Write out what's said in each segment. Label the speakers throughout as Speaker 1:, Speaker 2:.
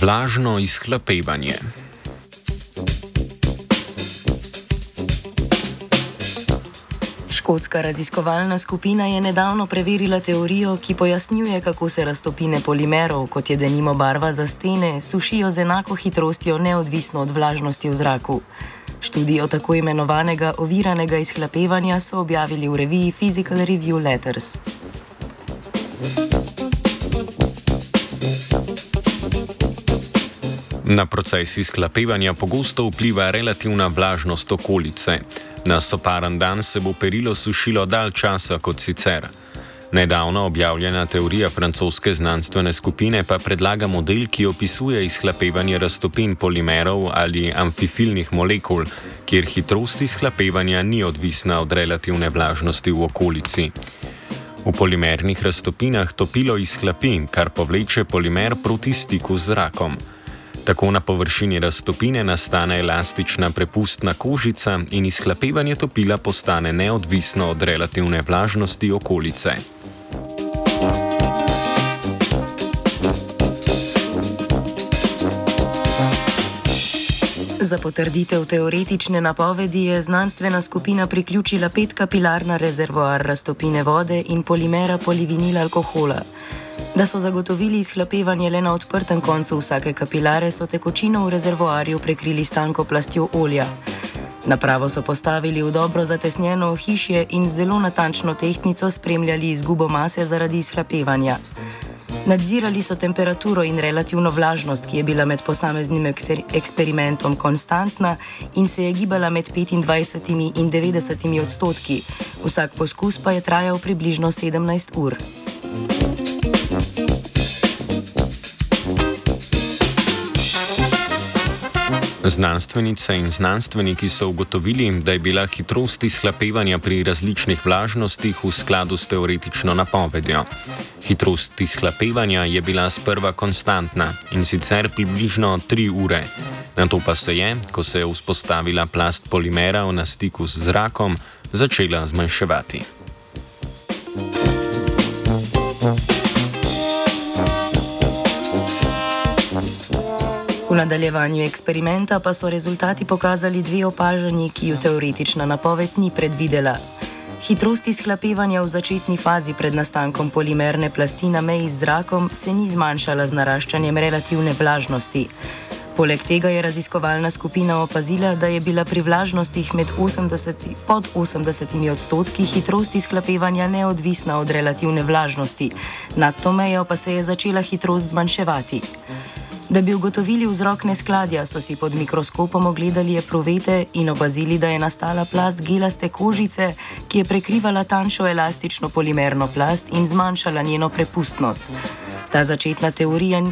Speaker 1: Vlažno izhlapevanje.
Speaker 2: Škotska raziskovalna skupina je nedavno preverila teorijo, ki pojasnjuje, kako se raztopine polimerov, kot je denimo barva za stene, sušijo z enako hitrostjo, neodvisno od vlažnosti v zraku. Študijo tako imenovanega oviranega izhlapevanja so objavili v reviji Physical Review Letters.
Speaker 1: Na proces izhlapevanja pogosto vpliva relativna vlažnost okolice. Na soparen dan se bo perilo sušilo dalj časa kot sicer. Nedavno objavljena teorija francoske znanstvene skupine pa predlaga model, ki opisuje izhlapevanje raztopin polimerov ali amfifilnih molekul, kjer hitrost izhlapevanja ni odvisna od relativne vlažnosti v okolici. V polimernih raztopinah topilo izhlapi, kar povleče polimer proti stiku z zrakom. Tako na površini raztopine nastane elastična prepustna kožica in izhlapevanje topila postane neodvisno od relativne vlažnosti okolice.
Speaker 2: Za potrditev teoretične napovedi je znanstvena skupina priključila pet kapilar na rezervoar raztopine vode in polimera polivinila alkohola. Da so zagotovili izhlapevanje le na odprtem koncu vsake kapilare, so tekočino v rezervoarju prekrili s tanko plastjo olja. Napravo so postavili v dobro zatesnjeno ohišje in z zelo natančno tehtnico spremljali izgubo mase zaradi izhlapevanja. Nadzirali so temperaturo in relativno vlažnost, ki je bila med posameznim eksperimentom konstantna in se je gibala med 25 in 90 odstotki. Vsak poskus pa je trajal približno 17 ur.
Speaker 1: Znanstvenice in znanstveniki so ugotovili, da je bila hitrost izhlapevanja pri različnih vlažnostih v skladu s teoretično napovedjo. Hitrost izhlapevanja je bila sprva konstantna in sicer približno 3 ure. Na to pa se je, ko se je vzpostavila plast polimera v nastiku z zrakom, začela zmanjševati.
Speaker 2: V nadaljevanju eksperimenta pa so rezultati pokazali dve opažanji, ki ju teoretična napoved ni predvidela. Hitrost izhlapevanja v začetni fazi pred nastankom polimerne plasti na meji z zrakom se ni zmanjšala z naraščanjem relativne vlažnosti. Poleg tega je raziskovalna skupina opazila, da je bila pri vlažnostih med 80 in pod 80 odstotki hitrost izhlapevanja neodvisna od relativne vlažnosti, nad to mejo pa se je začela hitrost zmanjševati. Da bi ugotovili vzrok neskladja, so si pod mikroskopom ogledali epruvete in opazili, da je nastala plast gelaste kožice, ki je prekrivala tanjšo elastično polimerno plast in zmanjšala njeno prepustnost. Ta začetna teorija,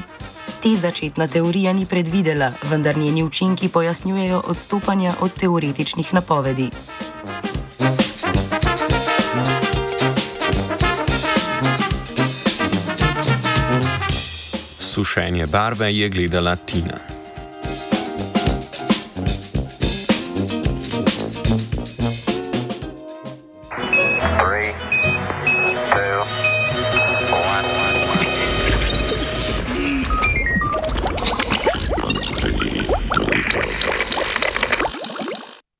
Speaker 2: te začetna teorija ni predvidela, vendar njeni učinki pojasnjujejo odstopanja od teoretičnih napovedi.
Speaker 1: Sušenje barve je gledala Tina.